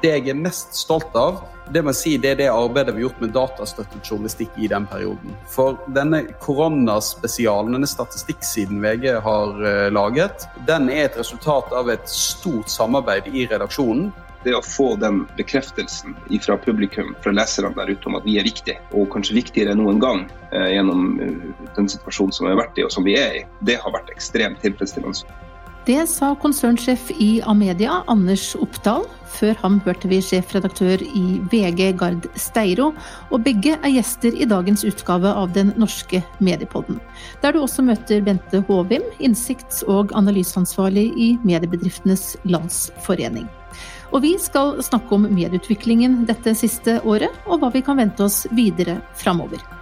Det jeg er mest stolt av, det må jeg si, det er det arbeidet vi har gjort med datastøttet journalistikk i den perioden. For denne koronaspesialen, denne statistikksiden VG har uh, laget, den er et resultat av et stort samarbeid i redaksjonen. Det å få den bekreftelsen fra publikum, fra leserne der ute om at vi er viktige, og kanskje viktigere enn noen gang uh, gjennom uh, den situasjonen som vi har vært i og som vi er i, det har vært ekstremt tilfredsstillende. Det sa konsernsjef i Amedia, Anders Oppdal. Før ham hørte vi sjefredaktør i VG, Gard Steiro, og begge er gjester i dagens utgave av Den norske mediepodden, der du også møter Bente Håvim, innsikts- og analyseansvarlig i Mediebedriftenes Landsforening. Og vi skal snakke om medieutviklingen dette siste året, og hva vi kan vente oss videre framover.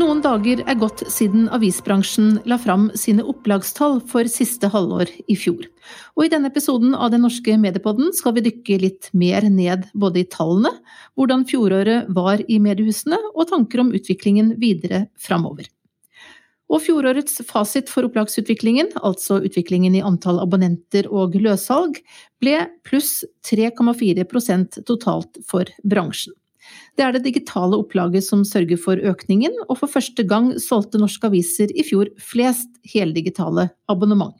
Noen dager er gått siden avisbransjen la fram sine opplagstall for siste halvår i fjor. Og i denne episoden av Den norske mediepodden skal vi dykke litt mer ned både i tallene, hvordan fjoråret var i mediehusene, og tanker om utviklingen videre framover. Og fjorårets fasit for opplagsutviklingen, altså utviklingen i antall abonnenter og løssalg, ble pluss 3,4% totalt for bransjen. Det er det digitale opplaget som sørger for økningen, og for første gang solgte norske aviser i fjor flest heldigitale abonnement.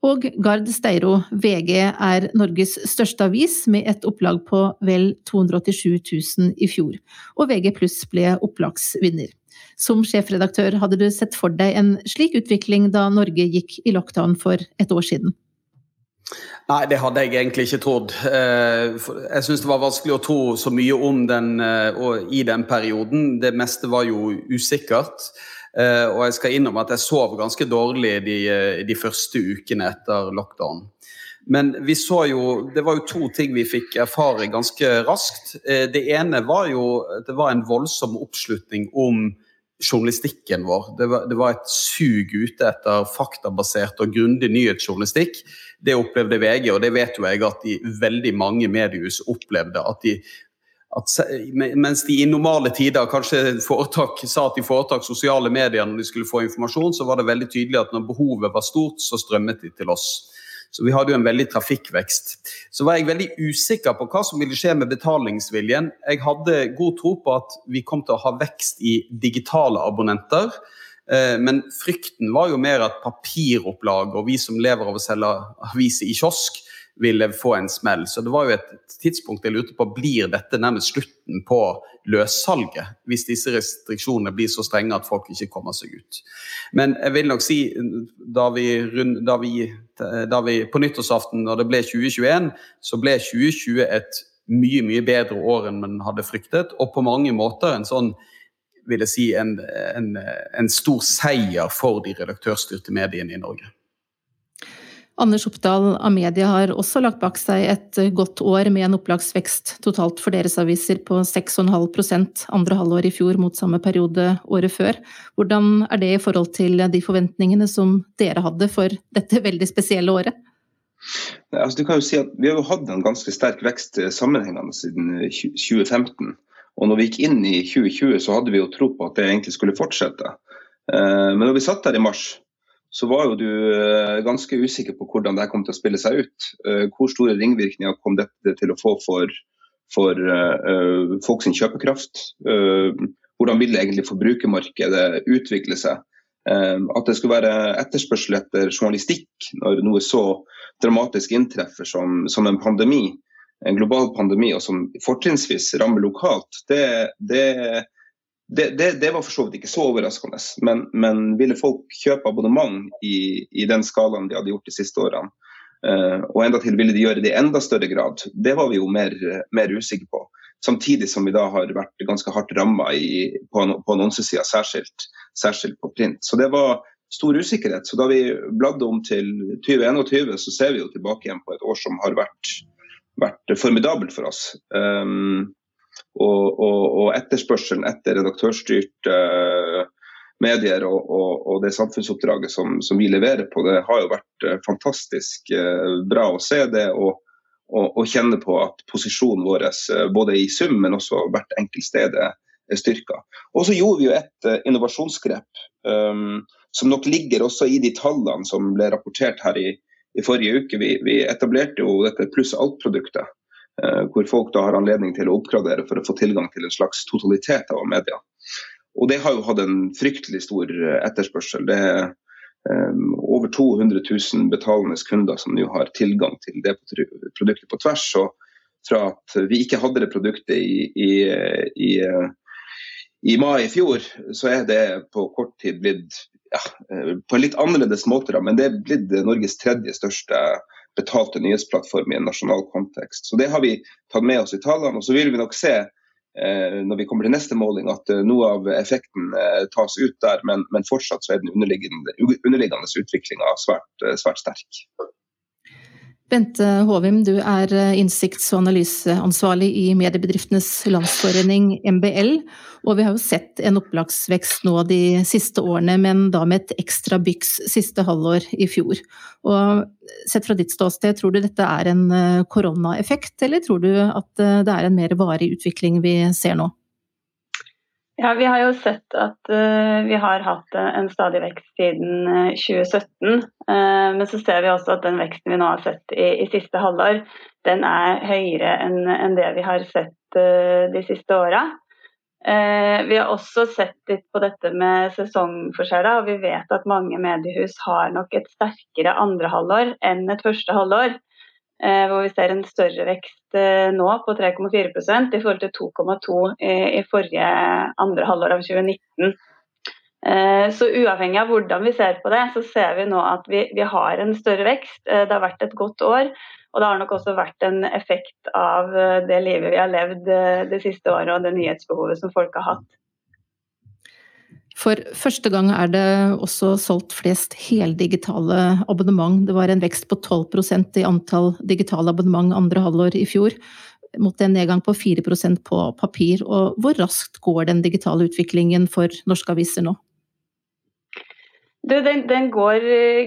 Og Gard Steiro, VG er Norges største avis med et opplag på vel 287 000 i fjor, og VG pluss ble opplagsvinner. Som sjefredaktør, hadde du sett for deg en slik utvikling da Norge gikk i lockdown for et år siden? Nei, det hadde jeg egentlig ikke trodd. Eh, jeg syns det var vanskelig å tro så mye om den eh, i den perioden. Det meste var jo usikkert. Eh, og jeg skal innrømme at jeg sov ganske dårlig de, de første ukene etter lockdown. Men vi så jo, det var jo to ting vi fikk erfare ganske raskt. Det ene var jo at det var en voldsom oppslutning om journalistikken vår. Det var, det var, et sug ute etter faktabasert og grundig nyhetsjournalistikk. Det opplevde VG, og det vet jo jeg at de veldig mange mediehus opplevde. at de at, mens de i normale tider kanskje foretak, sa at de foretak sosiale medier når de skulle få informasjon, så var det veldig tydelig at når behovet var stort, så strømmet de til oss. Så vi hadde jo en veldig trafikkvekst. Så var jeg veldig usikker på hva som ville skje med betalingsviljen. Jeg hadde god tro på at vi kom til å ha vekst i digitale abonnenter. Eh, men frykten var jo mer at papiropplag og vi som lever av å selge aviser i kiosk, ville få en smell. Så det var jo et tidspunkt jeg lurte på blir dette nærmest slutten på løssalget, hvis disse restriksjonene blir så strenge at folk ikke kommer seg ut. Men jeg vil nok si, da vi, da vi, da vi på nyttårsaften, når det ble 2021, så ble 2020 et mye mye bedre år enn man hadde fryktet, og på mange måter en sånn vil jeg si, en, en, en stor seier for de redaktørstyrte mediene i Norge. Anders Oppdal av Media har også lagt bak seg et godt år med en opplagsvekst totalt for deres aviser på 6,5% andre halvår i fjor mot samme periode året før. Hvordan er det i forhold til de forventningene som dere hadde for dette veldig spesielle året? Altså, du kan jo si at Vi har jo hatt en ganske sterk vekst sammenhengende siden 2015. Og når vi gikk inn i 2020, så hadde vi jo tro på at det egentlig skulle fortsette. Eh, men når vi satt der i mars, så var jo du eh, ganske usikker på hvordan det kom til å spille seg ut. Eh, hvor store ringvirkninger kom dette til å få for, for uh, folk sin kjøpekraft? Uh, hvordan vil egentlig forbrukermarkedet utvikle seg? Uh, at det skulle være etterspørsel etter journalistikk når noe så dramatisk inntreffer som, som en pandemi, en global pandemi, og som fortrinnsvis rammer lokalt, det, det det, det, var for så vidt ikke så overraskende, men, men ville folk kjøpe abonnement i, i, den skalaen de hadde gjort de siste årene, uh, og enda til ville de gjøre det i enda større grad, det var vi jo mer, mer usikre på. Samtidig som vi da har vært ganske hardt ramma på, på annonsesida, særskilt, særskilt på print. Så det var stor usikkerhet. Så da vi bladde om til 2021, så ser vi jo tilbake igjen på et år som har vært, vært formidabelt for oss. Um, og, og, og etterspørselen etter redaktørstyrte uh, medier og, og, det samfunnsoppdraget som, som, vi leverer på, det har jo vært uh, fantastisk uh, bra å se det. og og, kjenne på at posisjonen vår både i sum, men også hvert enkelt sted er styrka. Og så gjorde vi jo et innovasjonsgrep um, som nok ligger også i de tallene som ble rapportert her i, i forrige uke. Vi, vi, etablerte jo dette pluss alt-produktet, eh, hvor folk da har anledning til å oppgradere for å få tilgang til en slags totalitet av media. Og det har jo hatt en fryktelig stor eh, etterspørsel. Det er eh, over 200 000 betalende kunder som nå har tilgang til det produktet på tvers. Og fra at vi ikke hadde det produktet i, i, i, i mai i fjor, så er det på kort tid blitt ja, eh, på en litt annerledes måte, men det er blitt Norges tredje største betalte nyhetsplattform i en nasjonal kontekst. Så Det har vi tatt med oss i tallene. og Så vil vi nok se eh, når vi kommer til neste måling at eh, noe av effekten eh, tas ut der, men, men, fortsatt så er den underliggende, underliggende utviklinga svært, eh, svært sterk. Bente Håvim, du er eh, innsikts- og analyseansvarlig i Mediebedriftenes Landsforening, MBL. Og vi har jo sett en opplagsvekst nå de siste årene, men da med et ekstra byks siste halvår i fjor. Og sett fra ditt ståsted, tror du dette er en eh, koronaeffekt, eller tror du at eh, det er en mer varig utvikling vi ser nå? Ja, Vi har jo sett at uh, vi har hatt en stadig vekst siden uh, 2017. Uh, men så ser vi også at den veksten vi nå har sett i, i siste halvår, den er høyere enn en det vi har sett de siste åra. vi har også sett litt på dette med sesongforskjeller, og vi vet at mange mediehus har nok et sterkere andre halvår enn et første halvår. Eh, hvor vi ser en større vekst eh, nå på 3,4% i forhold til 2,2 i forrige andre halvår av 2019. Eh, så uavhengig av hvordan vi ser på det, så ser vi nå at vi, vi, har en større vekst. Det har vært et godt år, og det har nok også vært en effekt av det livet vi har levd det siste året og det nyhetsbehovet som folk har hatt. For første gang er det også solgt flest heldigitale abonnement. Det var en vekst på 12% i antall digitale abonnement andre halvår i fjor, mot en nedgang på 4% på papir. Og hvor raskt går den digitale utviklingen for norske aviser nå? Den, den, går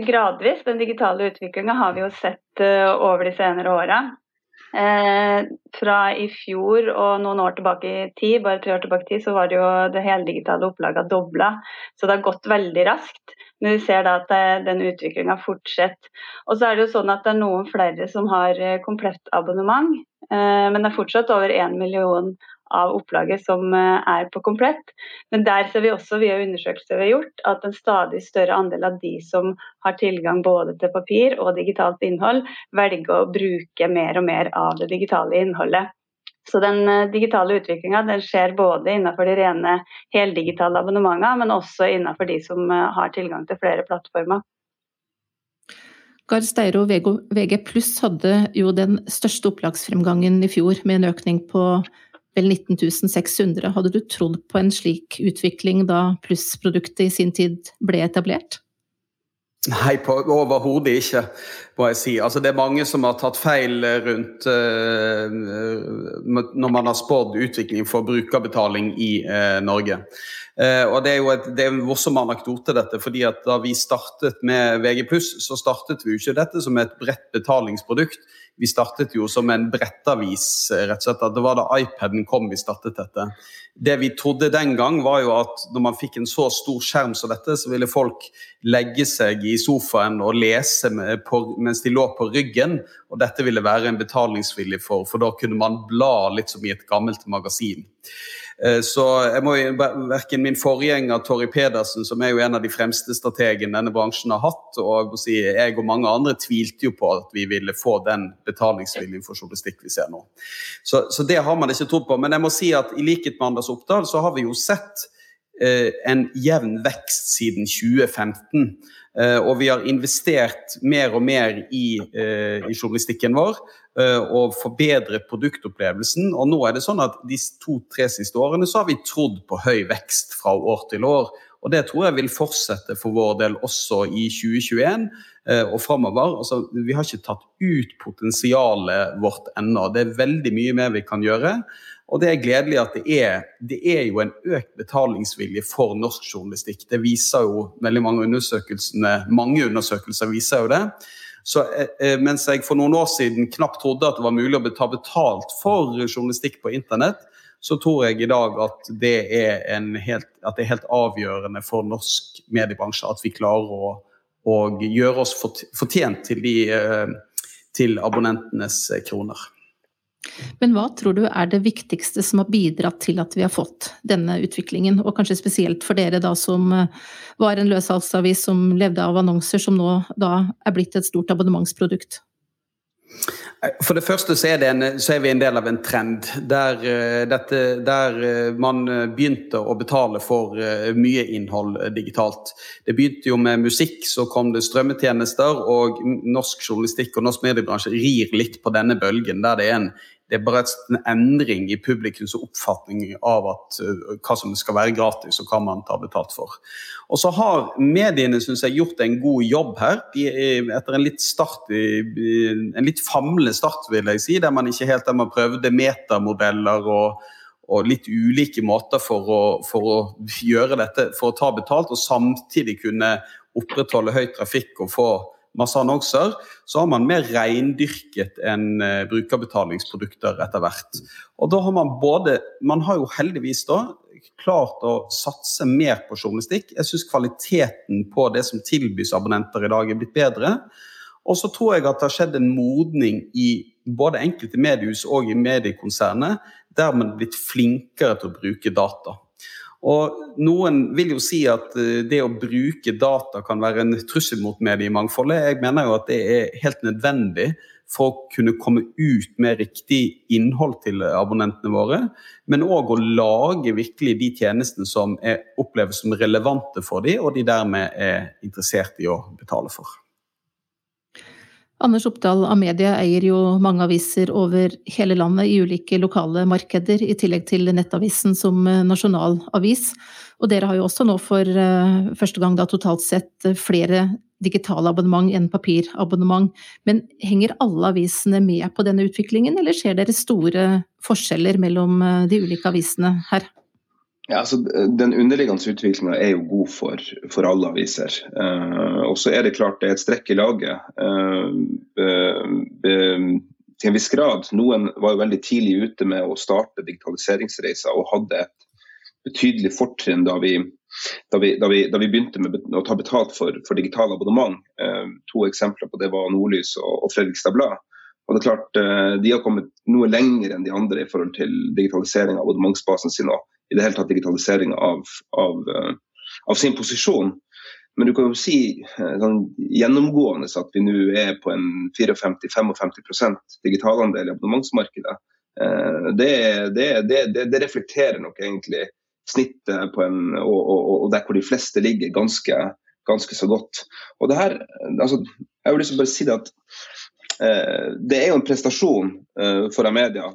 gradvis. Den digitale utviklinga har vi jo sett uh, over de senere åra. Eh, fra i fjor og noen år tilbake i tid, bare tre år tilbake i tid, så var det jo det heldigitale opplaget dobla. Så det har gått veldig raskt. Men vi ser da at det, den utviklinga fortsetter. Og så er det jo sånn at det er noen flere som har eh, komplett abonnement, eh, men det er fortsatt over én million av opplaget som eh, er på komplett. Men der ser vi også via undersøkelser vi har gjort, at en stadig større andel av de som har tilgang både til papir og digitalt innhold, velger å bruke mer og mer av det digitale innholdet. Så den eh, digitale utviklinga skjer både innenfor de rene heldigitale abonnementene, men også innenfor de som eh, har tilgang til flere plattformer. Gahr Steiro VG pluss hadde jo den største opplagsfremgangen i fjor, med en økning på vel 19 600. Hadde du trodd på en slik utvikling da plussproduktet i sin tid ble etablert? Nei, overhodet ikke, må jeg si. Altså, det er mange som har tatt feil rundt uh, når man har spådd utvikling for brukerbetaling i uh, Norge. Uh, og Det er jo et, det er en morsom anekdote, dette. fordi at Da vi startet med VG+, så startet vi jo ikke dette som et bredt betalingsprodukt vi startet jo som en brettavis, rett og slett. At det var da iPaden kom vi startet dette. Det vi trodde den gang, var jo at når man fikk en så stor skjerm som dette, så ville folk legge seg i sofaen og lese mens de lå på ryggen. Og dette ville være en betalingsvillig for, for da kunne man bla litt som i et gammelt magasin. Eh, så jeg må jo, Verken min forgjenger Torry Pedersen, som er jo en av de fremste strategene denne bransjen har hatt, og si, jeg og mange andre tvilte jo på at vi ville få den betalingsviljen for journalistikk vi ser nå. Så, så, det har man ikke trodd på. Men jeg må si at i likhet med Anders Oppdal, så har vi jo sett eh, en jevn vekst siden 2015. Eh, og vi har investert mer og mer i, i journalistikken vår og forbedre produktopplevelsen. Og nå er det sånn at de to-tre siste årene så har vi trodd på høy vekst fra år til år. Og det tror jeg vil fortsette for vår del også i 2021 og framover. Altså, vi har ikke tatt ut potensialet vårt ennå. Det er veldig mye mer vi kan gjøre. Og det er gledelig at det er, det er jo en økt betalingsvilje for norsk journalistikk. Det viser jo veldig mange undersøkelsene, mange undersøkelser viser jo det. Så eh, Mens jeg for noen år siden knapt trodde at det var mulig å ta betalt for journalistikk på internett, så tror jeg i dag at det er, helt, at det er helt avgjørende for norsk mediebransje at vi klarer å, å gjøre oss fortjent til, de, til abonnentenes kroner. Men hva tror du er det viktigste som har bidratt til at vi har fått denne utviklingen, og kanskje spesielt for dere da som eh, var en løssalgsavis som levde av annonser, som nå da er blitt et stort abonnementsprodukt? For det første så er, en, så er, vi en del av en trend der, eh, dette, der, eh, man begynte å betale for mye innhold digitalt. Det begynte jo med musikk, så kom det strømmetjenester, og norsk journalistikk og norsk mediebransje rir litt på denne bølgen, der det er en det er bare en endring i publikums oppfatning av at, hva som skal være gratis og hva man tar betalt for. Og så har mediene synes jeg, gjort en god jobb her. Etter en litt, start, en litt famlende start, vil jeg si, der man ikke helt der man prøvde metamodeller og, og litt ulike måter for å, for å, gjøre dette, for å ta betalt, og samtidig kunne opprettholde høy trafikk og få masse annonser, så har man mer reindyrket enn uh, brukerbetalingsprodukter etter hvert. Og da har man både Man har jo heldigvis da klart å satse mer på journalistikk. Jeg syns kvaliteten på det som tilbys abonnenter i dag, er blitt bedre. Og så tror jeg at det har skjedd en modning i både enkelte mediehus og i mediekonsernet, der man er blitt flinkere til å bruke data. Og Noen vil jo si at eh, det å bruke data kan være en trussel mot mediemangfoldet. Jeg mener jo at det er helt nødvendig for å kunne komme ut med riktig innhold til abonnentene våre. Men òg å lage virkelig de tjenestene som oppleves som relevante for dem, og de dermed er interessert i å betale for. Anders Oppdal Amedia eier jo mange aviser over hele landet i ulike lokale markeder, i tillegg til Nettavisen som nasjonalavis. nasjonal avis. Og dere har jo også nå for uh, første gang da totalt sett eh, flere digitale abonnement enn papirabonnement. Men henger alle avisene med på denne utviklingen, eller ser dere store forskjeller mellom de ulike avisene her? Ja, altså, Den underliggende utviklinga er jo god for, for alle aviser. Uh, og så er det klart det er et strekk i laget. Uh, uh, til en viss grad. Noen var jo veldig tidlig ute med å starte digitaliseringsreiser og hadde et betydelig fortrinn da vi, da da da vi begynte med å ta betalt for, for digitale abonnement. to eksempler på det var Nordlys og, og Fredrikstad Blad. Og det er klart, De har kommet noe lenger enn de andre i forhold til digitalisering av abonnementsbasen sin. Også i det hele tatt digitalisering av, av, eh, av, sin posisjon. Men du kan jo si eh, sånn, gjennomgående at vi nå er på en 54-55 digitalandel i abonnementsmarkedet. Eh, det, det, det, det, reflekterer nok egentlig snittet en, og, og, og, der hvor de fleste ligger, ganske, ganske så godt. Og det her, altså, jeg til å bare si det at det er jo en prestasjon eh, for Amedia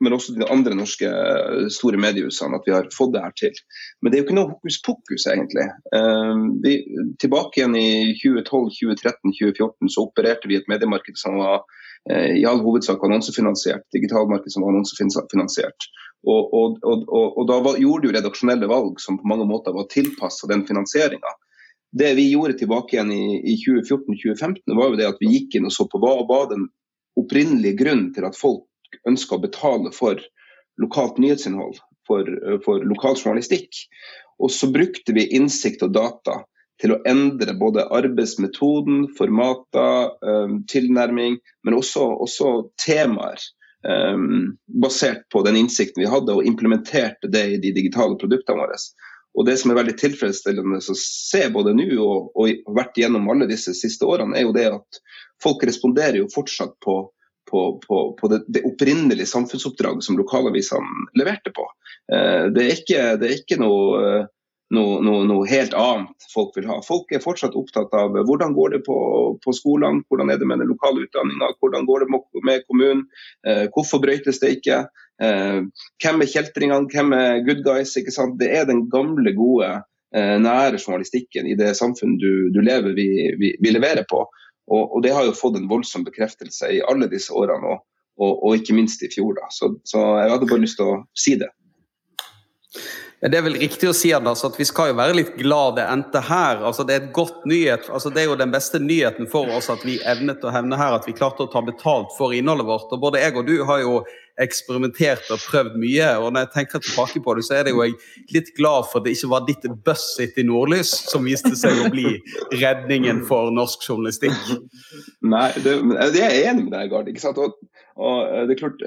men også de andre norske eh, store mediehusene, at vi har fått det her til. Men det er jo ikke noe hokus pokus, egentlig. Uh, vi, tilbake igjen i 2012, 2013, 2014 så opererte vi et mediemarked som var uh, i all hovedsak annonsefinansiert. Digitalmarked som var annonsefinansiert. Og, og, og, og da var, gjorde du redaksjonelle valg som på mange måter var tilpassa den finansieringa. Det vi gjorde tilbake igjen i, i 2014-2015, var jo det at vi gikk inn og så på hva var den opprinnelige grunnen til at folk ønsker å betale for lokalt nyhetsinnhold, for, for lokal journalistikk. Og så brukte vi innsikt og data til å endre både arbeidsmetoden, formater, um, tilnærming, men også, også temaer. Um, basert på den innsikten vi hadde, og implementerte det i de digitale produktene våre. Og Det som er veldig tilfredsstillende å se både nå og, og vært gjennom alle disse siste årene, er jo det at folk responderer jo fortsatt på på, på, på det, det, opprinnelige samfunnsoppdraget som lokalavisene leverte på. Eh, det, er ikke, det, er ikke, noe, noe, noe, noe helt annet folk vil ha. Folk er fortsatt opptatt av hvordan går det på, på skolene, hvordan er det med den lokale utdanninga, hvordan går det med kommunen, eh, hvorfor brøytes det ikke. Eh, hvem er kjeltringene, hvem er good guys? ikke sant? Det er den gamle, gode, nære journalistikken i det samfunnet du, du lever, vi, vi, vi leverer på. Og, og, det har jo fått en voldsom bekreftelse i alle disse årene, og, og, og ikke minst i fjor. da. Så, så, jeg hadde bare lyst til å si det. Det er vel riktig å si Anders, at vi skal jo være litt glad det endte her. Altså, det er et godt nyhet, altså, det er jo den beste nyheten for oss at vi evnet å hevne her at vi klarte å ta betalt for innholdet vårt. Og både jeg og du har jo eksperimentert og prøvd mye. og Når jeg tenker tilbake på det, så er det jo jeg litt glad for at det ikke var ditt Buzzit i Nordlys som viste seg å bli redningen for norsk journalistikk. Nei, det, det er jeg enig med deg, Gard. ikke sant? Og, og det er klart,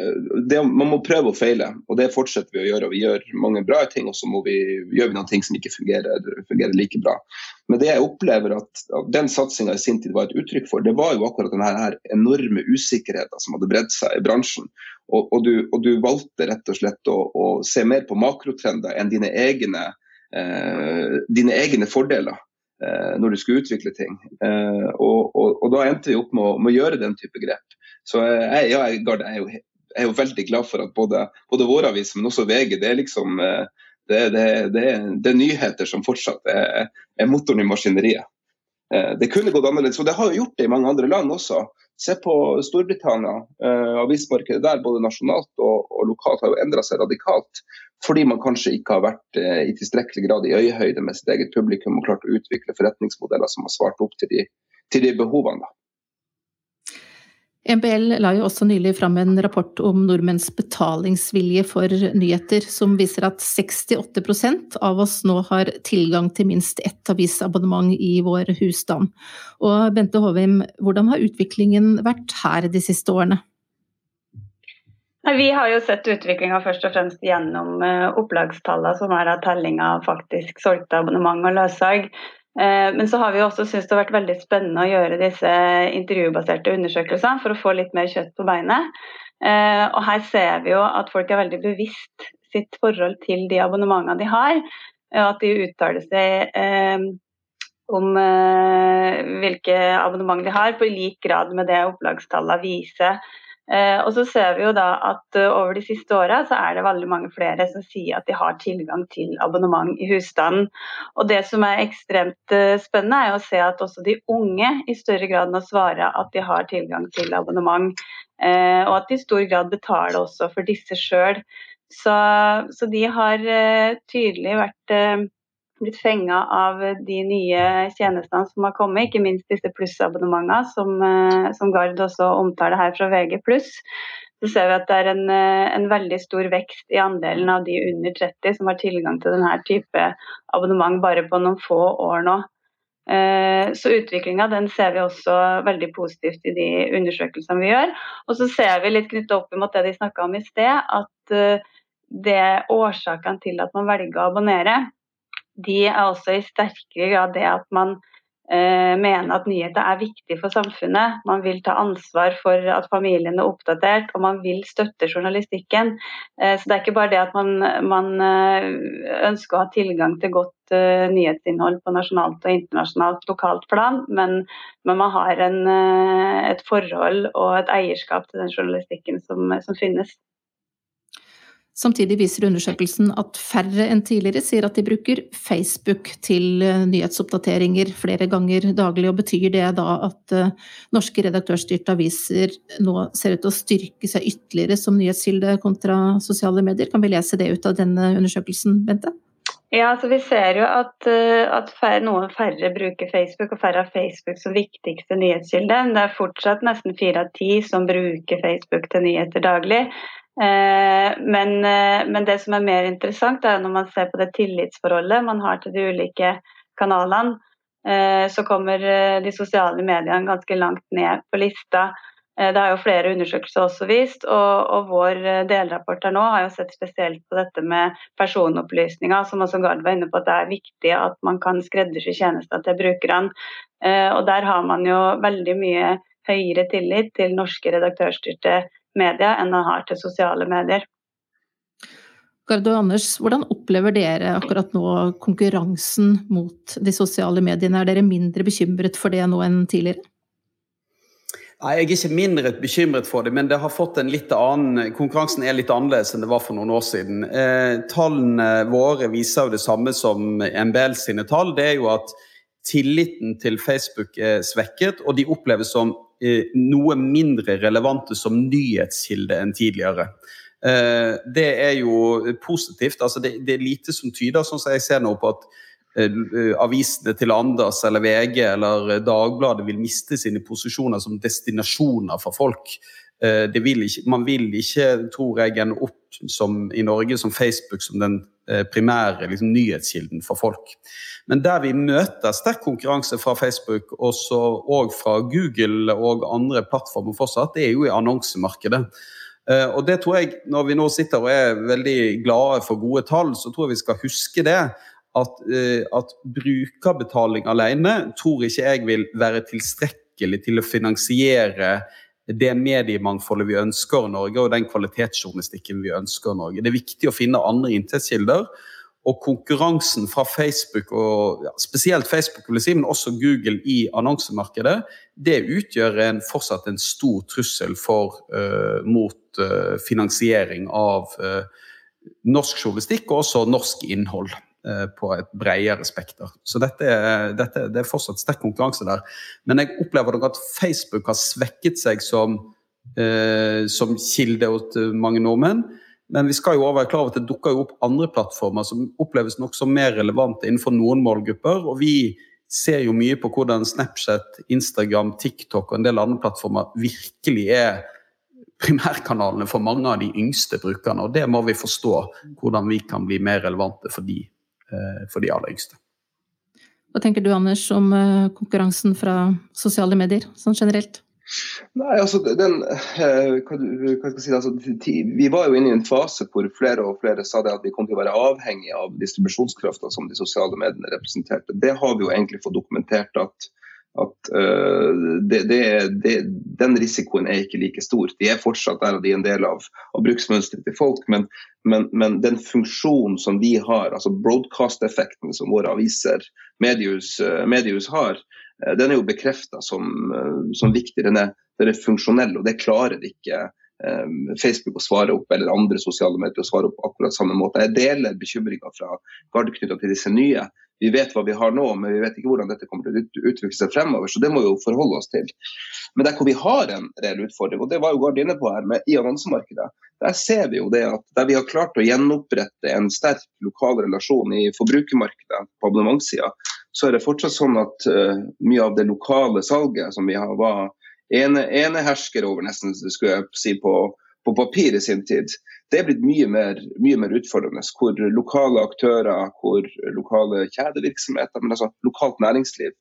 det, Man må prøve å feile, og det fortsetter vi å gjøre. og Vi gjør mange bra ting, og så gjør vi noen ting som ikke fungerer, fungerer like bra. Men det jeg opplever at, den satsinga i sin tid var et uttrykk for, det var jo akkurat denne enorme usikkerheten som hadde bredd seg i bransjen. Og, og, du, og, du, valgte rett og slett å, å, se mer på makrotrender enn dine egne, eh, dine egne fordeler eh, når du skulle utvikle ting. Eh, og, og, da endte vi opp med å, med å, gjøre den type grep. Så jeg, ja, jeg, er jo, jeg, er jo, veldig glad for at både, både vår avis, men også VG, det er liksom eh, det, det, det, det, er nyheter som fortsatt er, er motoren i maskineriet. Eh, det kunne gått annerledes, og det har jo gjort det i mange andre land også. Se på Storbritannia. Eh, avismarkedet der, både nasjonalt og, og lokalt, har jo endra seg radikalt. Fordi man kanskje ikke har vært i tilstrekkelig grad i øyehøyde med sitt eget publikum og klart å utvikle forretningsmodeller som har svart opp til de, til de behovene. Da. MBL la jo også nylig fram en rapport om nordmenns betalingsvilje for nyheter, som viser at 68% av oss nå har tilgang til minst ett avisabonnement i vår husstand. Og Bente Håvim, hvordan har utviklingen vært her de siste årene? Vi har jo sett utviklinga først og fremst gjennom eh, opplagstallene, som er av telling av faktisk solgte abonnement og løssalg. Eh, men så har vi også syntes det har vært veldig spennende å gjøre disse intervjubaserte undersøkelsene for å få litt mer kjøtt på beinet. Eh, og her ser vi jo at folk er veldig bevisst sitt forhold til de abonnementene de har. Og at de uttaler seg eh, om hvilke abonnement de har, på lik grad med det opplagstallene viser. Eh, og så ser vi jo da at uh, over de siste åra så er det veldig mange flere som sier at de har tilgang til abonnement i husstanden. Og det som er ekstremt uh, spennende, er å se at også de unge i større grad nå svarer at de har tilgang til abonnement. Og at de i stor grad betaler også for disse sjøl. Så, så, de har tydelig vært blitt fenga av de nye tjenestene som har kommet, ikke minst disse plussabonnementene, som, eh, som Gard også omtaler her fra VG+. Så ser vi at det er en, eh, en, veldig stor vekst i andelen av de under 30 som har tilgang til denne type abonnement bare på noen få år nå. Eh, så utviklinga ser vi også veldig positivt i de undersøkelsene vi gjør. Og så ser vi litt knyttet opp mot det de snakka om i sted, at det årsakene til at man velger å abonnere de er også i sterkere grad det at man eh, mener at nyheter er viktig for samfunnet. Man vil ta ansvar for at familien er oppdatert, og man vil støtte journalistikken. Eh, så det er ikke bare det at man, man eh, ønsker å ha tilgang til godt eh, nyhetsinnhold på nasjonalt og internasjonalt lokalt plan, men, men man har en, eh, et forhold og et eierskap til den journalistikken som, som finnes. Samtidig viser undersøkelsen at færre enn tidligere sier at de bruker Facebook til eh, nyhetsoppdateringer flere ganger daglig. og Betyr det da at uh, norske redaktørstyrte aviser nå ser ut til å styrke seg ytterligere som nyhetskilde kontra sosiale medier? Kan vi lese det ut av denne undersøkelsen, Bente? Ja, altså Vi ser jo at, uh, at færre, noen færre bruker Facebook, og færre har Facebook som viktigste nyhetskilde. Det er fortsatt nesten fire av ti som bruker Facebook til nyheter daglig. Eh, men, eh, men, det som er mer interessant, er når man ser på det tillitsforholdet man har til de ulike kanalene. Eh, så kommer de sosiale mediene ganske langt ned på lista. Det har jo flere undersøkelser også vist, og, og vår delrapport her nå har jo sett spesielt på dette med personopplysninger, som også Gard var inne på at det er viktig at man kan skreddersy tjenester til brukerne. Og der har man jo veldig mye høyere tillit til norske redaktørstyrte media enn han har til sosiale medier. Gardo Anders, hvordan opplever dere akkurat nå konkurransen mot de sosiale mediene? Er dere mindre bekymret for det nå enn tidligere? Nei, Jeg er ikke mindre bekymret for det, men det har fått en litt annen, konkurransen er litt annerledes enn det var for noen år siden. Eh, tallene våre viser jo det samme som MBL sine tall. Det er jo at tilliten til Facebook er svekket, og de oppleves som noe mindre relevante som nyhetskilde enn tidligere. Det er jo positivt. altså det, er lite som tyder, sånn som jeg ser nå, på at avisene til Anders eller VG eller Dagbladet vil miste sine posisjoner som destinasjoner for folk. Vil ikke, man vil ikke, tror jeg, ende opp som, i Norge som Facebook som den primære liksom, nyhetskilden for folk. Men der vi møter sterk konkurranse fra Facebook også, og fra Google og andre plattformer fortsatt, det er jo i annonsemarkedet. Og det tror jeg, Når vi nå sitter og er veldig glade for gode tall, så tror jeg vi skal huske det. At, at brukerbetaling alene tror ikke jeg vil være tilstrekkelig til å finansiere det mediemangfoldet vi ønsker i Norge, og den kvalitetsjournalistikken vi ønsker i Norge. Det er viktig å finne andre inntektskilder. Og konkurransen fra Facebook, og ja, spesielt Facebook vil si, men også Google i annonsemarkedet, det utgjør en, fortsatt en stor trussel for, uh, mot uh, finansiering av uh, norsk journalistikk og også norsk innhold på et bredere spekter. Så dette, dette, det er fortsatt sterk konkurranse der. Men jeg opplever nok at Facebook har svekket seg som, som kilde til mange nordmenn. Men vi skal jo også være klar over at det dukker opp andre plattformer som oppleves nokså mer relevante innenfor noen målgrupper. Og vi ser jo mye på hvordan Snapchat, Instagram, TikTok og en del andre plattformer virkelig er primærkanalene for mange av de yngste brukerne. Og det må vi forstå, hvordan vi kan bli mer relevante for de, eh, for de aller yngste. Hva tenker du Anders om eh, konkurransen fra sosiale medier sånn generelt? Nei, altså den, eh, si, altså, Vi var jo inne i en fase hvor flere og flere sa det at vi kom til å være avhengig av distribusjonskrafta som de sosiale mediene representerte. Det har vi jo egentlig fått dokumentert at, at uh, det, det, det, den risikoen er ikke like stor. De er fortsatt der og de er en del av, av bruksmønsteret til folk, men, men, men, den funksjonen som de har, altså broadcast-effekten som våre aviser, mediehus, uh, mediehus har, uh, den er jo bekrefta som, uh, som, viktig. Den er, den er, funksjonell, og det klarer ikke Facebook å svare opp, eller andre sosiale medier å svare opp akkurat samme måte. Jeg deler bekymringa fra Gard knytta til disse nye. Vi vet hva vi har nå, men vi vet ikke hvordan dette kommer til å utvikle seg fremover. Så det må vi jo forholde oss til. Men der hvor vi har en reell utfordring, og det var jo Gard inne på her, med, i annonsemarkedet, der ser vi jo det at der vi har klart å gjenopprette en sterk lokal relasjon i forbrukermarkedet på abonnementssida, så er det fortsatt sånn at uh, mye av det lokale salget som vi har, var ene, enehersker over, nesten skulle jeg si, på, på, papir i sin tid, det er blitt mye mer, mye mer, utfordrende. Hvor lokale aktører, hvor lokale kjedevirksomheter, men altså lokalt næringsliv,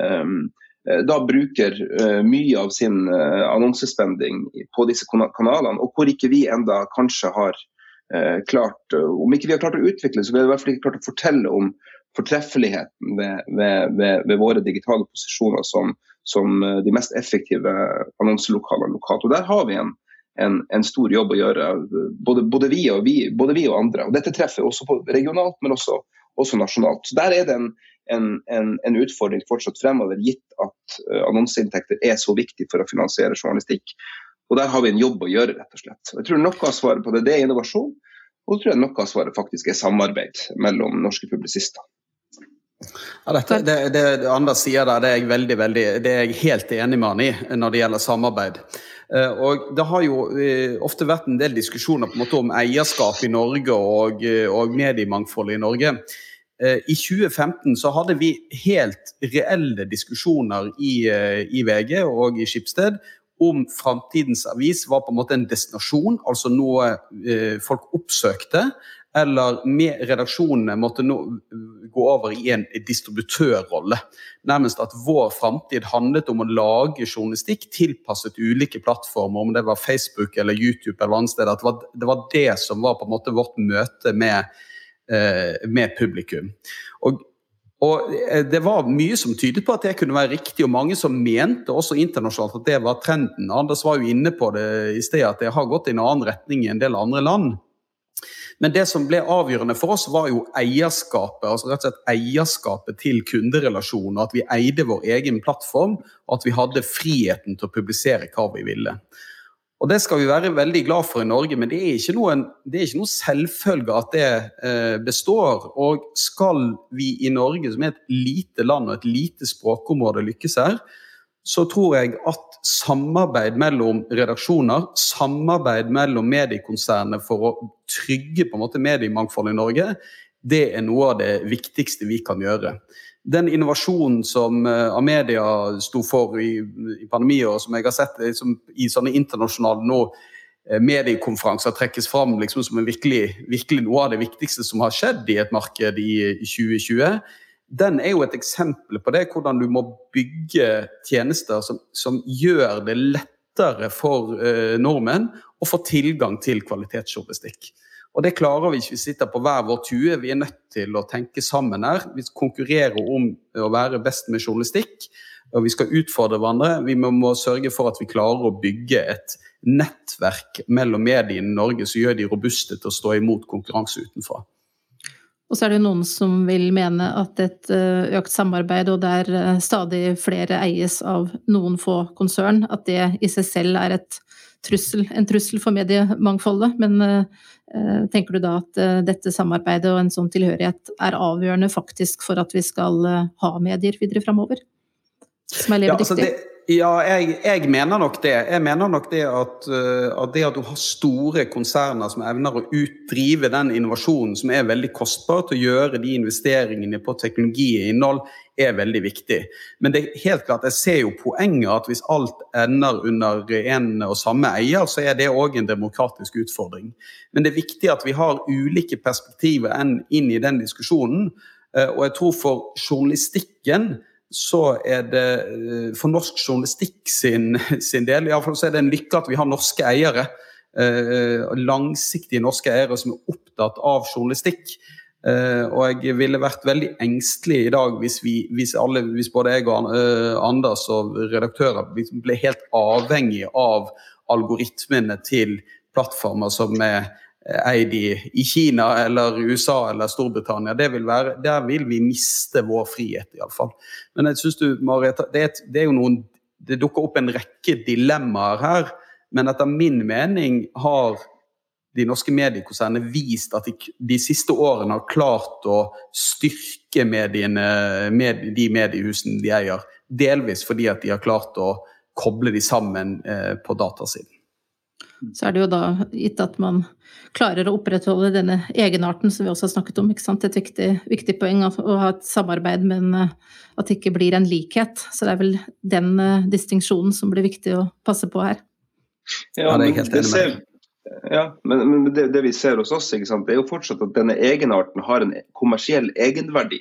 um, da bruker uh, mye av sin uh, annonsespending på disse kanalene, og hvor ikke vi enda kanskje har uh, klart Om ikke vi har klart å utvikle, så vi har i hvert fall ikke klart å fortelle om fortreffeligheten ved, ved, ved, ved våre digitale posisjoner som, som, de mest effektive annonselokalene lokalt. Og Der har vi en, en, en stor jobb å gjøre, både, både, vi vi, både, vi og, andre. Og Dette treffer også på regionalt, men også, også nasjonalt. Så Der er det en, en, utfordring fortsatt fremover, gitt at uh, annonseinntekter er så viktig for å finansiere journalistikk. Og Der har vi en jobb å gjøre, rett og slett. Jeg tror Noe av svaret på det, det er innovasjon. Og så tror jeg noe av svaret faktisk er samarbeid mellom norske publisister. Ja, dette, det, det, det Anders sier der, det er jeg veldig, veldig, det er jeg helt enig med han i når det gjelder samarbeid. Eh, og Det har jo eh, ofte vært en del diskusjoner på en måte om eierskap i Norge og, eh, og mediemangfoldet i Norge. I 2015 så hadde vi helt reelle diskusjoner i, i VG og i Skipsted om framtidens avis var på en måte en destinasjon, altså noe folk oppsøkte, eller med redaksjonene måtte nå gå over i en distributørrolle. Nærmest at vår framtid handlet om å lage journalistikk tilpasset ulike plattformer, om det var Facebook eller YouTube eller annet sted. At det var, det var det som var på en måte vårt møte med, eh, med publikum. Og, og eh, Det var mye som tydet på at det kunne være riktig, og mange som mente også internasjonalt at det var trenden. Anders var jo inne på det i sted, at det har gått i en annen retning i en del andre land. Men det som ble avgjørende for oss, var jo eierskapet. altså rett og slett eierskapet til kunderelasjonen. At vi eide vår egen plattform, og at vi hadde friheten til å publisere hva vi ville. Og Det skal vi være veldig glad for i Norge, men det er ikke noen, er ikke noe selvfølge at det eh, består. Og skal vi i Norge, som er et lite land og et lite språkområde, lykkes her, så tror jeg at samarbeid mellom redaksjoner, samarbeid mellom mediekonsernene for å trygge på en måte mediemangfoldet i Norge, det er noe av det viktigste vi kan gjøre. Den innovasjonen som uh, Amedia sto for i, i pandemier, som jeg har sett liksom, i sånne internasjonale nå, eh, mediekonferanser trekkes fram liksom, som virkelig, virkelig, noe av det viktigste som har skjedd i et marked i 2020 den er jo et eksempel på det, hvordan du må bygge tjenester som, som gjør det lettere for eh, nordmenn å få tilgang til kvalitetsjournalistikk. Og Det klarer vi ikke vi sitter på hver vår tue. Vi er nødt til å tenke sammen her. Vi konkurrerer om å være best med journalistikk, og vi skal utfordre hverandre. Vi må, sørge for at vi klarer å bygge et nettverk mellom mediene i Norge som gjør de robuste til å stå imot konkurranse utenfra. Og så er det noen som vil mene at et eh, økt samarbeid, og der eh, stadig flere eies av noen få konsern, at det i seg selv er trussel, en trussel for mediemangfoldet. Men uh, tenker du da at dette samarbeidet og en sånn tilhørighet er avgjørende faktisk for at vi skal ha medier videre framover? Som er levedyktige? Ja, altså ja, jeg, jeg, mener nok det. Jeg mener nok det at, uh, at, det at du har store konserner som evner å utdrive den innovasjonen som er veldig kostbar, til å gjøre de investeringene på teknologi og innhold, er veldig viktig. Men det er helt klart, jeg ser jo poenget at hvis alt ender under en og samme eier, så er det òg en demokratisk utfordring. Men det er viktig at vi har ulike perspektiver inn i den diskusjonen. Uh, og jeg tror for journalistikken så er det eh, for norsk journalistikk sin, sin del iallfall så er det en lykke at vi har norske eiere. Eh, langsiktige norske eiere som er opptatt av journalistikk. Eh, og jeg ville vært veldig engstelig i dag hvis, vi, hvis, alle, hvis både jeg og Anders og redaktører ble helt avhengig av algoritmene til plattformer som er eid i, i, Kina eller USA eller Storbritannia. Vil være, der vil vi miste vår frihet, iallfall. Men jeg synes du, Marit, det, det, noen, det dukker opp en rekke dilemmaer her. Men etter min mening har de norske mediekonsernene vist at de, de siste årene har klart å styrke mediene, med de mediehusene de eier. Delvis fordi at de har klart å koble de sammen eh, på datasiden så er det jo da gitt at man klarer å opprettholde denne egenarten som vi også har snakket om. ikke sant? Et viktig, viktig poeng å ha et samarbeid, men eh, at det ikke blir en likhet. Så det er vel den uh, distinksjonen som blir viktig å passe på her. Ja, det er helt enig med. Ja, men, men det, det, vi ser hos oss, sant, det er jo fortsatt at denne egenarten har en kommersiell egenverdi.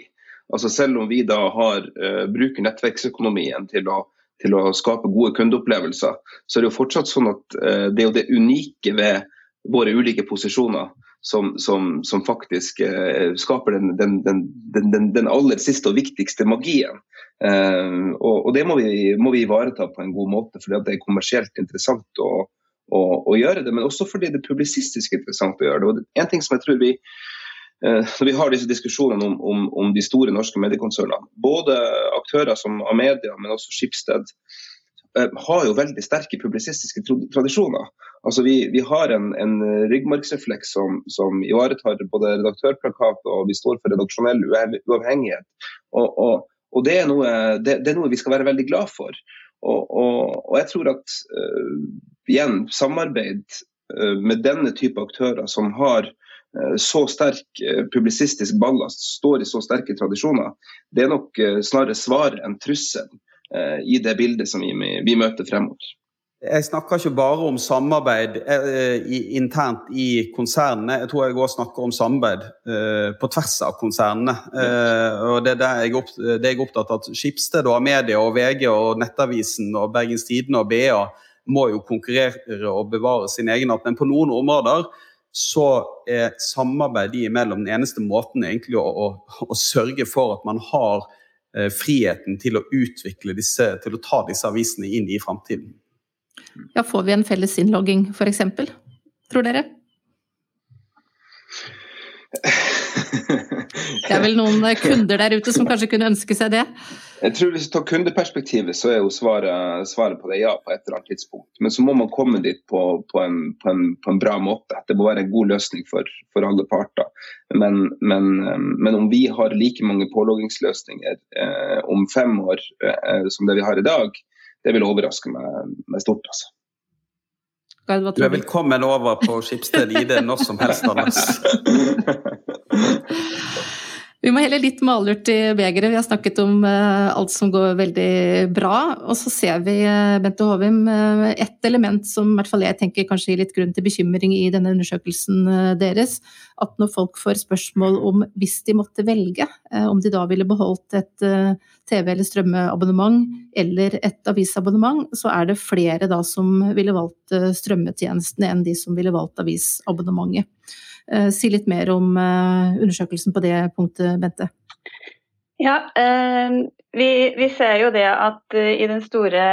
Altså Selv om vi da har, uh, bruker nettverksøkonomien til å til å skape gode kundeopplevelser, så er det jo fortsatt sånn at uh, det er jo det unike ved våre ulike posisjoner som, som, som faktisk uh, skaper den, den, den, den, aller siste og viktigste magien. Uh, og, og, det må vi, må ivareta på en god måte, fordi det er kommersielt interessant å, å, å, gjøre det. Men også fordi det er publisistisk interessant å gjøre det. Og en ting som jeg tror vi Eh, når vi har disse diskusjonene om, om, om, de store norske mediekonsernene, både aktører som Amedia, men også Skipsted, eh, har jo veldig sterke publisistiske tradisjoner. Altså vi, vi har en, en ryggmargsrefleks som, som, ivaretar både redaktørplakat og vi står for redaksjonell uavhengighet. Og, og, og det, er noe, det, det, er noe, vi skal være veldig glad for. Og, og jeg tror at uh, igjen, samarbeid uh, med denne type aktører som har Eh, så sterk eh, publisistisk ballast, står i så sterke tradisjoner, det er nok eh, snarere svar enn trussel i det bildet som vi, møter fremover. Jeg snakker ikke bare om samarbeid eh, internt i konsernene. Jeg tror jeg òg snakker om samarbeid eh, på tvers av konsernene. Eh, og det er, jeg er opptatt av at Skipsted og Media og VG og Nettavisen og Bergens Tidende og BA må jo konkurrere og bevare sin egenart. Men på noen områder så er samarbeid de imellom den eneste måten egentlig å, å, å sørge for at man har eh, friheten til å utvikle disse, til å ta disse avisene inn i framtiden. Ja, får vi en felles innlogging f.eks., tror dere? Det er vel noen kunder der ute som kanskje kunne ønske seg det? Jeg tror Hvis du tar kundeperspektivet, så er jo svaret, svaret, på det ja på et eller annet tidspunkt. Men så må man komme dit på, på, en, på, en, på en, bra måte. Det må være en god løsning for, for alle parter. Men, men, men, om vi har like mange påloggingsløsninger eh, om fem år eh, som det vi har i dag, det vil overraske meg meg stort. altså. Du er velkommen over på Skipsted ID når som helst, Anders. Vi må helle litt malurt i begeret. Vi har snakket om uh, alt som går veldig bra. Og så ser vi, uh, Bente Håvim, uh, ett element som i hvert fall jeg tenker kanskje gir litt grunn til bekymring i denne undersøkelsen deres. At når folk får spørsmål om hvis de måtte velge, om de da ville beholdt et TV- eller strømmeabonnement eller et avisabonnement, så er det flere da som ville valgt strømmetjenestene enn de som ville valgt avisabonnementet. Eh, si litt mer om eh, undersøkelsen på det punktet, Bente. Ja, eh, vi, vi, ser jo det at i den store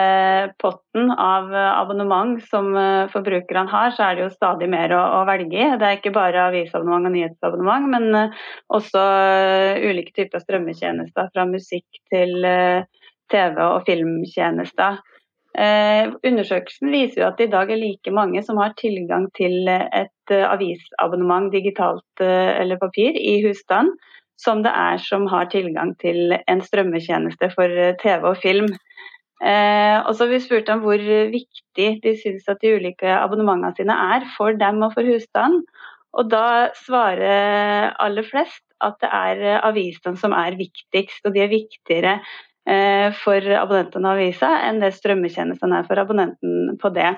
potten av abonnement som forbrukerne har, så er det jo stadig mer å, å velge i. Det er ikke bare avisabonnement og nyhetsabonnement, men også ulike typer strømmetjenester fra musikk til TV- og filmtjenester. Eh, undersøkelsen viser jo at det i dag er like mange som har tilgang til et uh, avisabonnement digitalt eller papir i husstand, som det er som har tilgang til en strømmetjeneste for TV og film. og så har vi spurt om hvor viktig de syns at de ulike abonnementene sine er for dem og for husstanden. Og da svarer aller flest at det er avisene som er viktigst, og de er viktigere Eh, for abonnenten av avisa enn det strømmetjenesten er for abonnenten på det.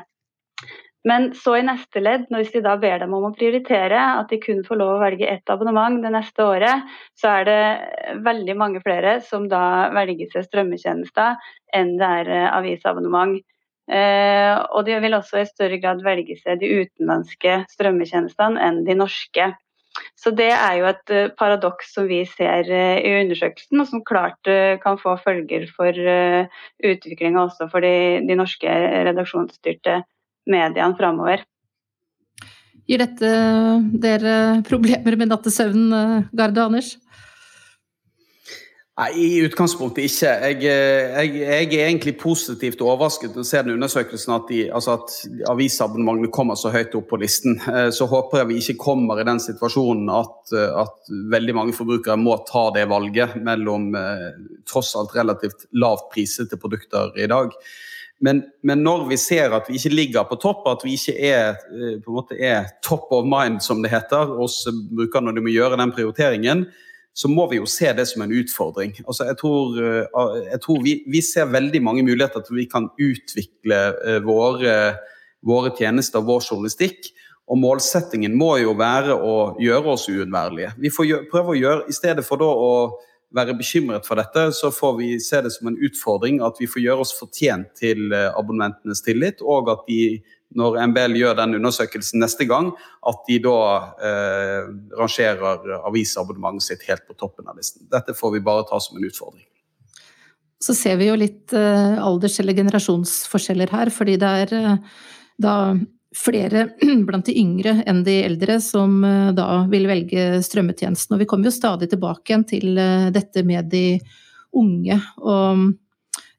Men så i neste ledd, hvis de da ber dem om å prioritere, at de kun får lov å velge ett abonnement det neste året, så er det veldig mange flere som da velger seg strømmetjenester enn det er eh, avisabonnement. Eh, og de vil også i større grad velge seg de utenlandske strømmetjenestene enn de norske. Så det er jo et uh, paradoks som vi ser uh, i undersøkelsen, og som klart uh, kan få følger for utviklinga også for de, de, norske redaksjonsstyrte mediene framover. Gir dette dere problemer med nattesøvnen, Garde Anders? Nei, I utgangspunktet ikke. Jeg, eh, jeg, jeg, er egentlig positivt overrasket å se den undersøkelsen at, de, altså at avisabonnementene kommer så høyt opp på listen. Eh, så håper jeg vi ikke kommer i den situasjonen at, eh, at veldig mange forbrukere må ta det valget mellom tross alt relativt lavt prisete produkter i dag. Men, men, når vi ser at vi ikke ligger på topp, at vi ikke er, er top of mind, som det heter, hos brukerne når de må gjøre den prioriteringen, så må vi jo se det som en utfordring. Altså, jeg tror, eh, jeg tror vi, vi, ser veldig mange muligheter til at vi kan utvikle eh, våre, våre tjenester, vår journalistikk. Og målsettingen må jo være å gjøre oss uunnværlige. Vi får gjøre, prøve å gjøre, I stedet for da å være bekymret for dette, så får vi se det som en utfordring at vi får gjøre oss fortjent til eh, abonnentenes tillit, og at de når MBL gjør den undersøkelsen neste gang, at de da eh, rangerer avisabonnementet sitt helt på toppen av listen. Dette får vi bare ta som en utfordring. Så ser vi jo litt eh, alders- eller generasjonsforskjeller her, fordi det er eh, da flere blant de yngre enn de eldre som eh, da vil velge strømmetjenesten. Og vi kommer jo stadig tilbake igjen til eh, dette med de unge. Og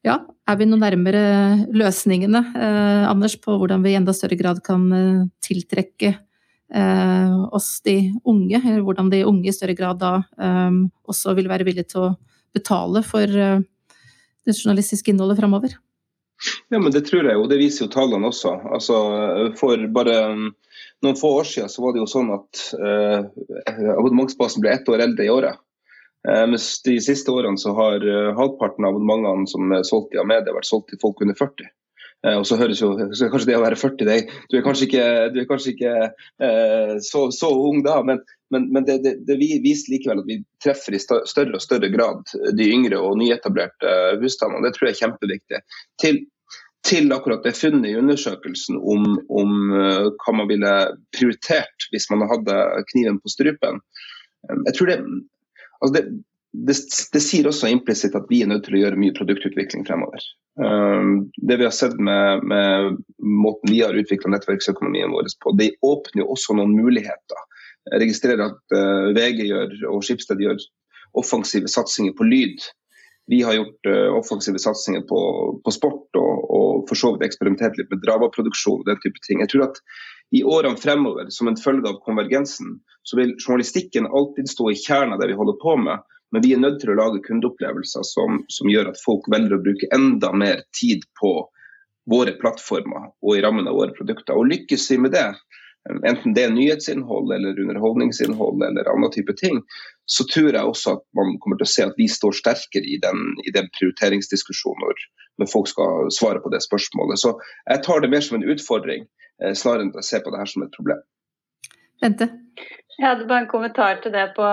ja, er vi noe nærmere løsningene, eh, Anders, på hvordan vi i enda større grad kan eh, tiltrekke eh, oss de unge, eller hvordan de unge i større grad da eh, også vil være villige til å betale for eh, det journalistiske innholdet framover? Ja, men Det tror jeg, og det viser jo tallene også. Altså, For bare um, noen få år siden så var det jo sånn at eh, abonnementsbasen ble ett år eldre i året. Eh, mens de siste årene så har eh, halvparten av abonnementene som er solgt i Amedia, vært solgt til folk under 40. Eh, og så høres jo så kanskje det å være 40 deg, Du er kanskje ikke, er kanskje ikke så, så, ung da, men, men, men det, det, det, viser likevel at vi treffer i større og større grad de yngre og nyetablerte husstandene. Det tror jeg er kjempeviktig. Til, til akkurat det funnet i undersøkelsen om, om hva man ville prioritert hvis man hadde kniven på strupen. Jeg tror det, Altså det, det, det, sier også implisitt at vi er nødt til å gjøre mye produktutvikling fremover. Um, det vi har sett med, med måten vi har utvikla nettverksøkonomien vår på, det åpner jo også noen muligheter. Jeg registrerer at uh, VG gjør, og Skipsted gjør offensive satsinger på lyd. Vi har gjort uh, offensive satsinger på, på sport og, og, for så vidt eksperimentert litt med dramaproduksjon og den type ting. Jeg tror at i årene fremover, som en følge av konvergensen, så vil journalistikken alltid stå i kjernen av det vi holder på med. Men vi er nødt til å lage kundeopplevelser som, som gjør at folk velger å bruke enda mer tid på våre plattformer og i rammen av våre produkter. Og lykkes vi med det, enten det er nyhetsinnhold eller underholdningsinnhold eller annen type ting, så tror jeg også at man kommer til å se at vi står sterkere i den, i den prioriteringsdiskusjonen når, når, folk skal svare på det spørsmålet. Så jeg tar det mer som en utfordring, eh, snarere enn å se på det her som et problem. Bente? Jeg hadde bare en kommentar til det på,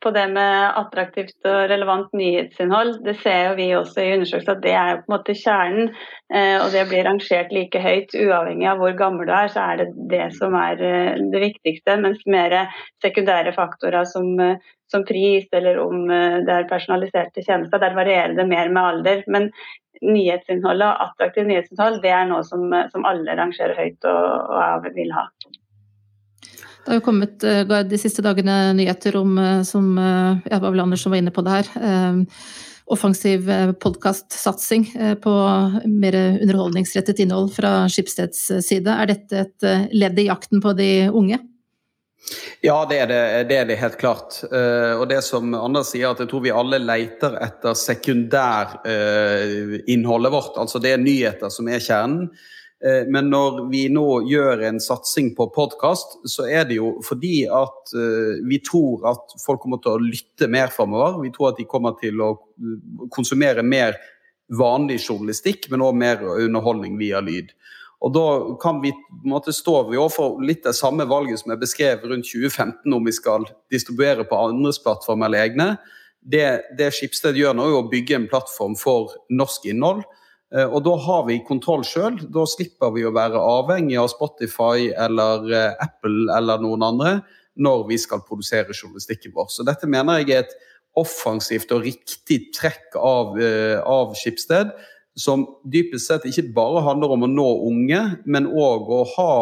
på, det med attraktivt og relevant nyhetsinnhold. Det ser jo vi også i undersøkelser at det er på en måte kjernen. Eh, og det blir rangert like høyt uavhengig av hvor gammel du er, så er det det som er eh, det viktigste. Mens mer sekundære faktorer som, eh, som pris eller om det er personaliserte tjenester, der varierer det mer med alder. Men nyhetsinnholdet og attraktivt nyhetsinnhold det er noe som, som alle rangerer høyt og, og vil ha. Det har jo kommet eh, de siste dagene nyheter om, eh, som eh, ja, var vel Anders som var inne på det her, offensiv podkastsatsing på mer underholdningsrettet innhold fra Skipsteds side. Er dette et ledd i jakten på de unge? Ja, det er det, det er det, helt klart. Og det som Anders sier, at jeg tror vi alle leter etter sekundærinnholdet vårt. Altså det er nyheter som er kjernen. Eh, men når vi nå gjør en satsing på podkast, så er det jo fordi at eh, vi tror at folk kommer til å lytte mer framover. Vi tror at de kommer til å eh, konsumere mer vanlig journalistikk, men òg mer underholdning via lyd. Og Da kan vi på en måte stå vi overfor litt det samme valget som er beskrevet rundt 2015, om vi skal distribuere på andres plattformer eller egne. Det, det Skipsted gjør nå, er å bygge en plattform for norsk innhold og da har vi kontroll sjøl. Da slipper vi å være avhengig av Spotify eller eh, Apple eller noen andre når vi skal produsere journalistikken vår. Så dette mener jeg er et offensivt og riktig trekk av, eh, av Skipsted, som dypest sett ikke bare handler om å nå unge, men òg å ha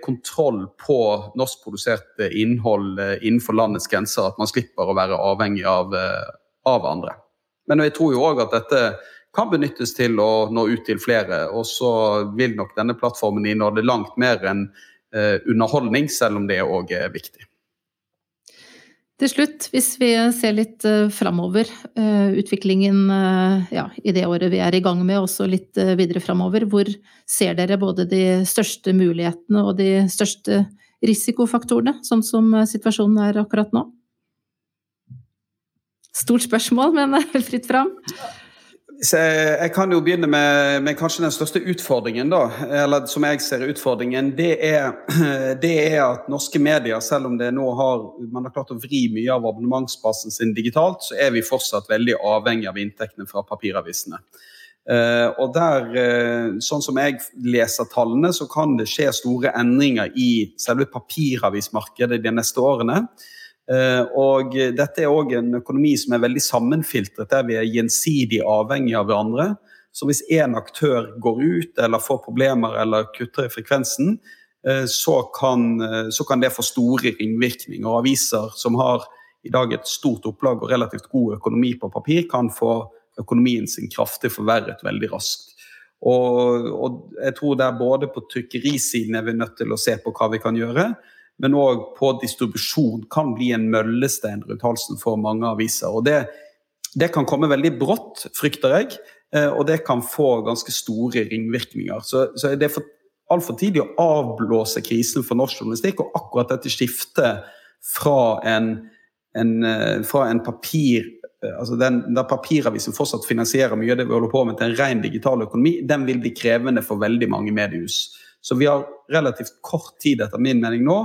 kontroll på norskprodusert innhold innenfor landets grenser. At man slipper å være avhengig av, av andre. Men jeg tror jo òg at dette kan benyttes til å nå ut til flere. Og så vil nok denne plattformen inneholde langt mer enn eh, underholdning, selv om det òg er viktig. Til slutt, hvis vi ser litt uh, framover, uh, utviklingen ja, i det året vi er i gang med, også litt videre framover, hvor ser dere både de største mulighetene og de største risikofaktorene, sånn som situasjonen er akkurat nå? Stort spørsmål, men fritt fram. Jeg kan jo begynne med, med, kanskje den største utfordringen, da, eller som jeg ser utfordringen. Det er, det er, at norske medier, selv om har, man har klart å vri mye av abonnementsbasen sin digitalt, så er vi fortsatt veldig avhengig av inntektene fra papiravisene. Uh, og der, uh, Sånn som jeg leser tallene, så kan det skje store endringer i selve papiravismarkedet de neste årene. Eh, og dette er òg en økonomi som er veldig sammenfiltret, der vi er gjensidig avhengig av hverandre. Så hvis én aktør går ut eller får problemer eller kutter i frekvensen, eh, så kan, eh, så kan det få store ringvirkninger. Og aviser som har i dag et stort opplag og relativt god økonomi på papir, kan få økonomien sin kraftig forverret veldig raskt. Og, og jeg tror det er både på trykkerisiden er vi nødt til å se på hva vi kan gjøre, men òg på distribusjon kan bli en møllestein rundt halsen for mange aviser. Og det, det kan komme veldig brått, frykter jeg, eh, og det kan få ganske store ringvirkninger. Så, så det er for, altfor tidlig å avblåse krisen for norsk journalistikk, og akkurat dette skiftet fra en, en, eh, fra en papir eh, altså den, Der papiravisen fortsatt finansierer mye av det vi holder på med, til en ren digital økonomi, den vil bli krevende for veldig mange mediehus. Så vi har relativt kort tid, etter min mening nå,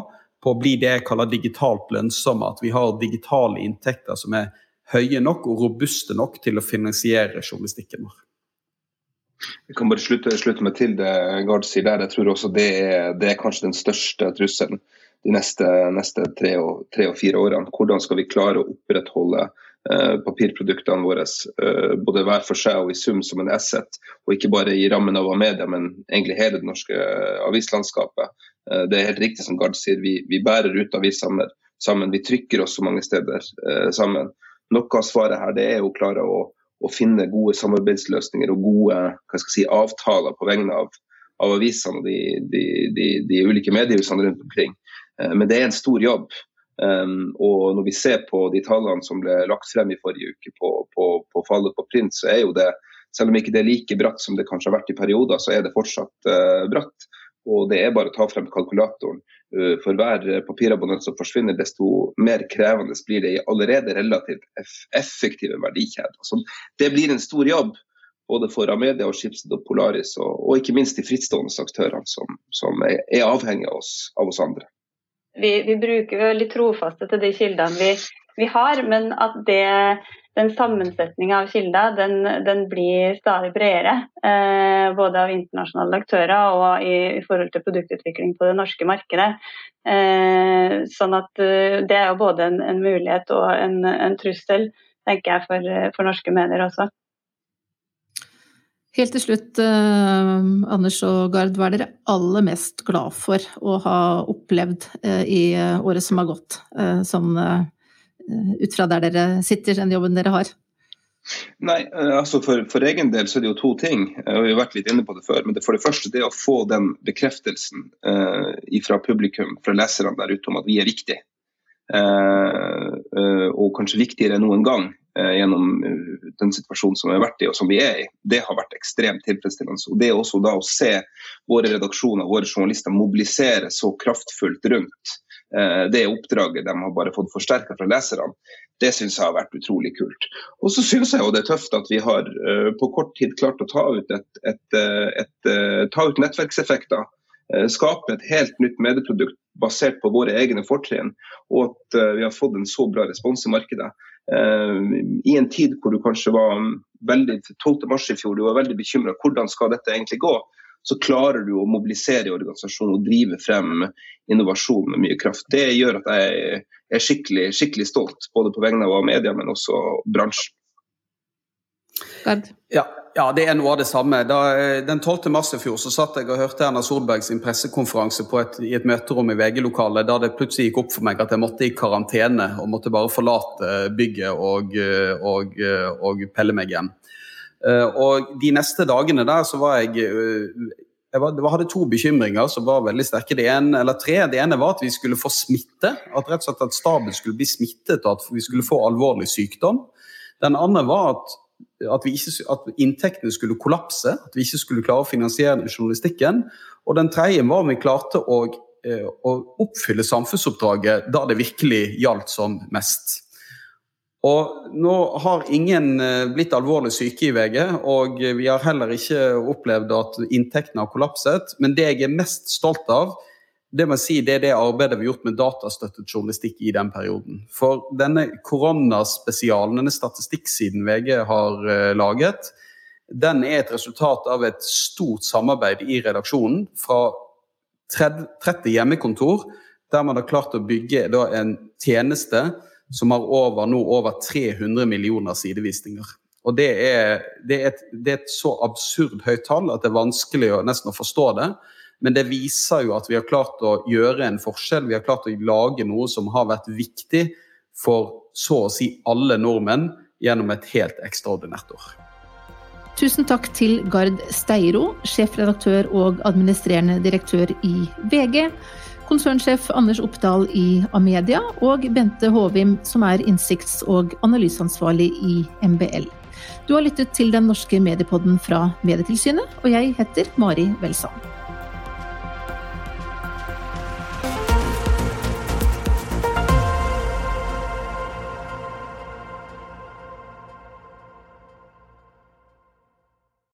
på å bli det jeg kaller digitalt lønnsomme. At vi har digitale inntekter som er høye nok og robuste nok til å finansiere journalistikken vår. Jeg kan bare slutte, slutte meg til det Gard sier der. Jeg tror også det er, det er kanskje den største trusselen de neste, neste tre, og, tre, og, fire årene. Hvordan skal vi klare å opprettholde papirproduktene våre eh, både hver for seg og i sum som en asset, og ikke bare i rammen av media, men egentlig hele det norske avislandskapet. Eh, det er helt riktig som Gard sier, vi, vi bærer ut aviser sammen. Vi trykker oss så mange steder eh, sammen. Noe av svaret her det er å klare å, å finne gode samarbeidsløsninger og gode si, avtaler på vegne av, av avisene og de, de, de, de, ulike mediehusene rundt omkring. Eh, men det er en stor jobb. Um, og når vi ser på de tallene som ble lagt frem i forrige uke på, på, på fallet på print, så er jo det, selv om ikke det er like bratt som det kanskje har vært i perioder, så er det fortsatt uh, bratt. Og det er bare å ta frem kalkulatoren. Uh, for hver papirabonnent som forsvinner, desto mer krevende blir det i allerede relativt effektive verdikjeder. Så det blir en stor jobb både for Amedia, og Schibsted og Polaris, og, og, ikke minst de frittstående aktørene som, som er, er avhengig av oss, av oss andre. Vi, vi, bruker veldig trofaste til de kildene vi, vi har, men at det, den sammensetninga av kilder den, den, blir stadig bredere. Eh, både av internasjonale aktører og i, i, forhold til produktutvikling på det norske markedet. Eh, sånn at uh, Det er jo både en, en mulighet og en, en, trussel tenker jeg, for, for norske medier også. Helt til slutt, eh, Anders og Gard, hva er dere aller mest glad for å ha opplevd eh, i eh, året som har gått, sånn ut fra der dere sitter, den jobben dere har? Nei, altså for, for, egen del så er det jo to ting. og Vi har vært litt inne på det før. men det For det første det å få den bekreftelsen eh, fra publikum, fra leserne der ute, om at vi er viktige. Eh, og kanskje viktigere enn noen gang. Eh, gjennom eh, den situasjonen som vi har vært i og som vi er i. Det har vært ekstremt tilfredsstillende. Og det er også da å se våre redaksjoner, våre journalister mobilisere så kraftfullt rundt eh, det oppdraget de har bare fått forsterka fra leserne, det syns jeg har vært utrolig kult. Og så syns jeg jo det er tøft at vi har på kort tid klart å ta ut, et, et, et, ta ut nettverkseffekter. Skape et helt nytt medieprodukt basert på våre egne fortrinn, og at vi har fått en så bra respons i markedet. Eh, I en tid hvor du kanskje var veldig 12. mars i fjor, du var veldig bekymra hvordan skal dette egentlig gå, så klarer du å mobilisere i organisasjonen og drive frem innovasjon med mye kraft. Det gjør at jeg er skikkelig, skikkelig stolt, både på vegne av media, men også bransjen. Ja, ja, det er noe av det samme. Da, eh, den 12. mars i fjor så satt jeg og hørte Erna Solberg sin pressekonferanse et, i et møterom i VG-lokalet, da det plutselig gikk opp for meg at jeg måtte i karantene og måtte bare forlate bygget og, eh, og, eh, og pelle meg hjem. Og de neste dagene der så var jeg jeg var, hadde to bekymringer som var veldig sterke. Det ene, eller tre. Det ene var at vi skulle få smitte. At rett og slett at staben skulle bli smittet og at vi skulle få alvorlig sykdom. Den andre var at at, ikke, at, inntektene skulle kollapse, at vi ikke skulle klare å finansiere journalistikken. Og den tredje var om vi klarte å, eh, å oppfylle samfunnsoppdraget da det virkelig gjaldt som mest. Og nå har ingen eh, blitt alvorlig syke i VG, og vi har heller ikke opplevd at inntektene har kollapset. Men det jeg er mest stolt av, det må jeg si, det er det arbeidet vi har gjort med datastøttet journalistikk i den perioden. For denne koronaspesialen, denne statistikksiden VG har uh, laget, den er et resultat av et stort samarbeid i redaksjonen fra 30 hjemmekontor, der man har klart å bygge en tjeneste som har over, nå over 300 millioner sidevisninger. Og det er, det, er et, det er, et, så absurd høyt tall at det er vanskelig å, nesten å forstå det. Men det viser jo at vi har klart å gjøre en forskjell. Vi har klart å lage noe som har vært viktig for så å si alle nordmenn gjennom et helt ekstraordinært år. Tusen takk til Gard Steiro, sjefredaktør og administrerende direktør i VG, konsernsjef Anders Oppdal i Amedia og Bente Håvim, som er innsikts- og analyseansvarlig i MBL. Du har lyttet til den norske mediepodden fra Medietilsynet, og jeg heter Mari Welsand.